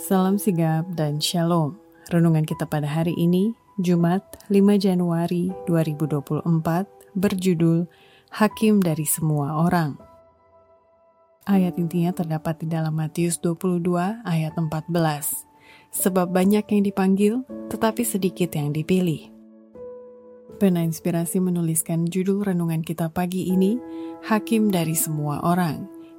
Salam sigap dan shalom. Renungan kita pada hari ini, Jumat 5 Januari 2024, berjudul Hakim dari Semua Orang. Ayat intinya terdapat di dalam Matius 22 ayat 14. Sebab banyak yang dipanggil, tetapi sedikit yang dipilih. Pena Inspirasi menuliskan judul renungan kita pagi ini, Hakim dari Semua Orang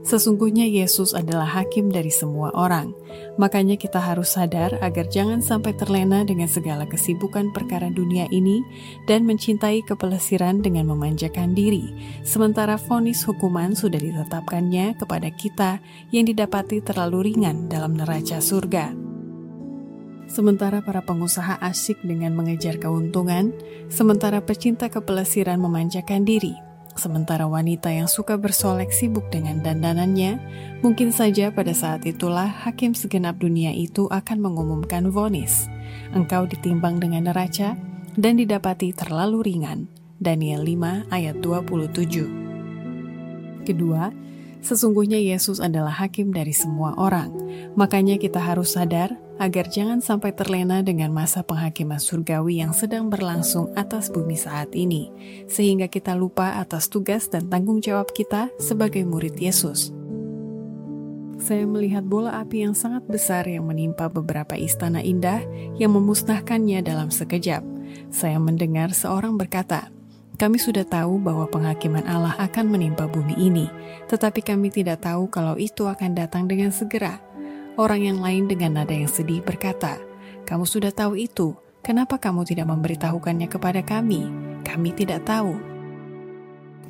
Sesungguhnya Yesus adalah hakim dari semua orang, makanya kita harus sadar agar jangan sampai terlena dengan segala kesibukan perkara dunia ini dan mencintai kepelesiran dengan memanjakan diri, sementara vonis hukuman sudah ditetapkannya kepada kita yang didapati terlalu ringan dalam neraca surga. Sementara para pengusaha asyik dengan mengejar keuntungan, sementara pecinta kepelesiran memanjakan diri, Sementara wanita yang suka bersolek sibuk dengan dandanannya, mungkin saja pada saat itulah hakim segenap dunia itu akan mengumumkan vonis. Engkau ditimbang dengan neraca dan didapati terlalu ringan. Daniel 5 ayat 27 Kedua, Sesungguhnya Yesus adalah hakim dari semua orang, makanya kita harus sadar agar jangan sampai terlena dengan masa penghakiman surgawi yang sedang berlangsung atas bumi saat ini, sehingga kita lupa atas tugas dan tanggung jawab kita sebagai murid Yesus. Saya melihat bola api yang sangat besar yang menimpa beberapa istana indah yang memusnahkannya dalam sekejap. Saya mendengar seorang berkata, kami sudah tahu bahwa penghakiman Allah akan menimpa bumi ini, tetapi kami tidak tahu kalau itu akan datang dengan segera. Orang yang lain dengan nada yang sedih berkata, "Kamu sudah tahu itu, kenapa kamu tidak memberitahukannya kepada kami? Kami tidak tahu."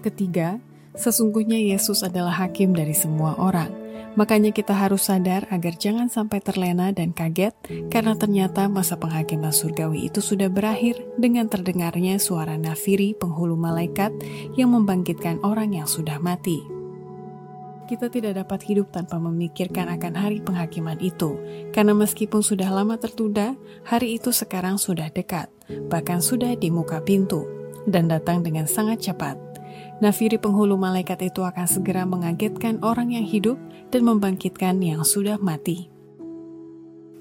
Ketiga, sesungguhnya Yesus adalah hakim dari semua orang. Makanya kita harus sadar agar jangan sampai terlena dan kaget karena ternyata masa penghakiman surgawi itu sudah berakhir dengan terdengarnya suara nafiri penghulu malaikat yang membangkitkan orang yang sudah mati. Kita tidak dapat hidup tanpa memikirkan akan hari penghakiman itu, karena meskipun sudah lama tertunda, hari itu sekarang sudah dekat, bahkan sudah di muka pintu, dan datang dengan sangat cepat. Nafiri penghulu malaikat itu akan segera mengagetkan orang yang hidup dan membangkitkan yang sudah mati.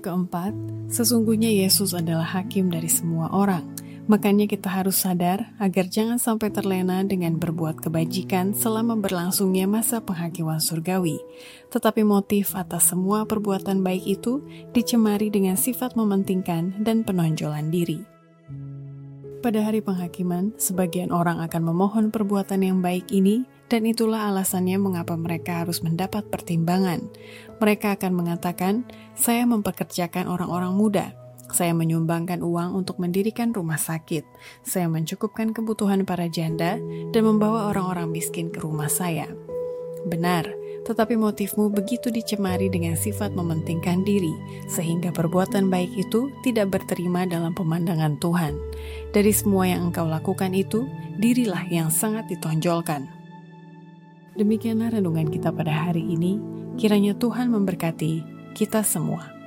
Keempat, sesungguhnya Yesus adalah hakim dari semua orang. Makanya kita harus sadar agar jangan sampai terlena dengan berbuat kebajikan selama berlangsungnya masa penghakiman surgawi. Tetapi motif atas semua perbuatan baik itu dicemari dengan sifat mementingkan dan penonjolan diri. Pada hari penghakiman, sebagian orang akan memohon perbuatan yang baik ini, dan itulah alasannya mengapa mereka harus mendapat pertimbangan. Mereka akan mengatakan, "Saya mempekerjakan orang-orang muda, saya menyumbangkan uang untuk mendirikan rumah sakit, saya mencukupkan kebutuhan para janda, dan membawa orang-orang miskin ke rumah saya." Benar, tetapi motifmu begitu dicemari dengan sifat mementingkan diri, sehingga perbuatan baik itu tidak berterima dalam pemandangan Tuhan. Dari semua yang engkau lakukan itu, dirilah yang sangat ditonjolkan. Demikianlah renungan kita pada hari ini. Kiranya Tuhan memberkati kita semua.